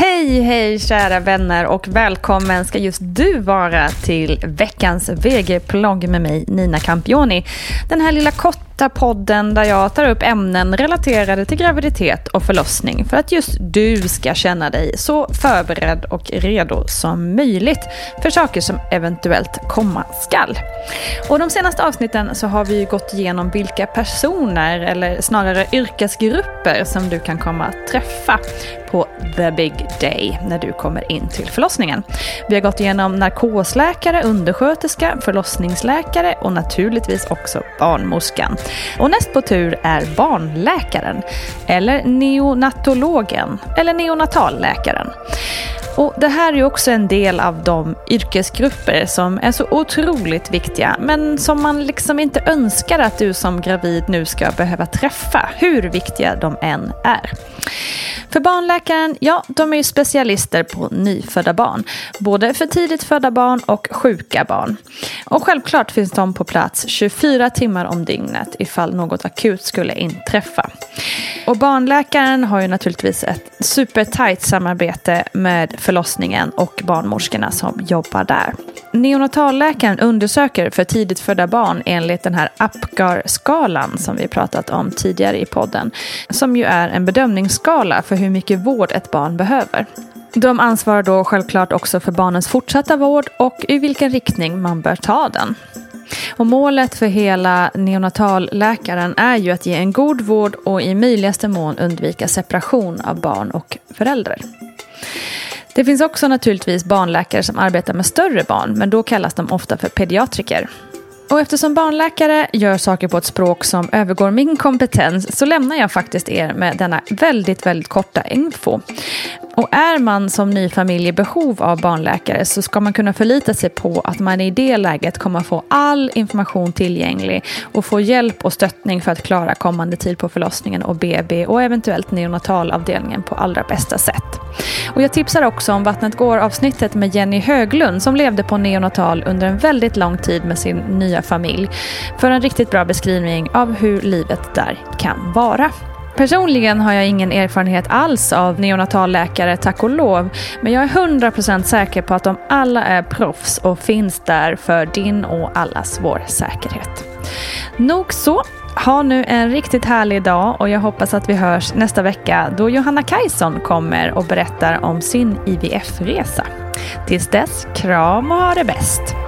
Hej, hej kära vänner och välkommen ska just du vara till veckans VG-plogg med mig Nina Campioni. Den här lilla korta podden där jag tar upp ämnen relaterade till graviditet och förlossning för att just du ska känna dig så förberedd och redo som möjligt för saker som eventuellt komma skall. Och de senaste avsnitten så har vi ju gått igenom vilka personer eller snarare yrkesgrupper som du kan komma att träffa på the big day när du kommer in till förlossningen. Vi har gått igenom narkosläkare, undersköterska, förlossningsläkare och naturligtvis också barnmorskan. Och näst på tur är barnläkaren, eller neonatologen, eller neonatalläkaren. Och det här är också en del av de yrkesgrupper som är så otroligt viktiga men som man liksom inte önskar att du som gravid nu ska behöva träffa, hur viktiga de än är. För barnläkaren, ja, de är ju specialister på nyfödda barn. Både för tidigt födda barn och sjuka barn. Och självklart finns de på plats 24 timmar om dygnet ifall något akut skulle inträffa. Och barnläkaren har ju naturligtvis ett supertajt samarbete med förlossningen och barnmorskorna som jobbar där. Neonatalläkaren undersöker för tidigt födda barn enligt den här APGAR-skalan som vi pratat om tidigare i podden. Som ju är en bedömningsskala för hur mycket vård ett barn behöver. De ansvarar då självklart också för barnens fortsatta vård och i vilken riktning man bör ta den. Och målet för hela neonatalläkaren är ju att ge en god vård och i möjligaste mån undvika separation av barn och föräldrar. Det finns också naturligtvis barnläkare som arbetar med större barn, men då kallas de ofta för pediatriker. Och eftersom barnläkare gör saker på ett språk som övergår min kompetens så lämnar jag faktiskt er med denna väldigt, väldigt korta info. Och är man som ny familj i behov av barnläkare så ska man kunna förlita sig på att man i det läget kommer få all information tillgänglig och få hjälp och stöttning för att klara kommande tid på förlossningen och BB och eventuellt neonatalavdelningen på allra bästa sätt. Och jag tipsar också om Vattnet går-avsnittet med Jenny Höglund som levde på neonatal under en väldigt lång tid med sin nya familj för en riktigt bra beskrivning av hur livet där kan vara. Personligen har jag ingen erfarenhet alls av neonatalläkare, tack och lov. Men jag är 100% säker på att de alla är proffs och finns där för din och allas vår säkerhet. Nog så. Ha nu en riktigt härlig dag och jag hoppas att vi hörs nästa vecka då Johanna Kajson kommer och berättar om sin IVF-resa. Tills dess, kram och ha det bäst!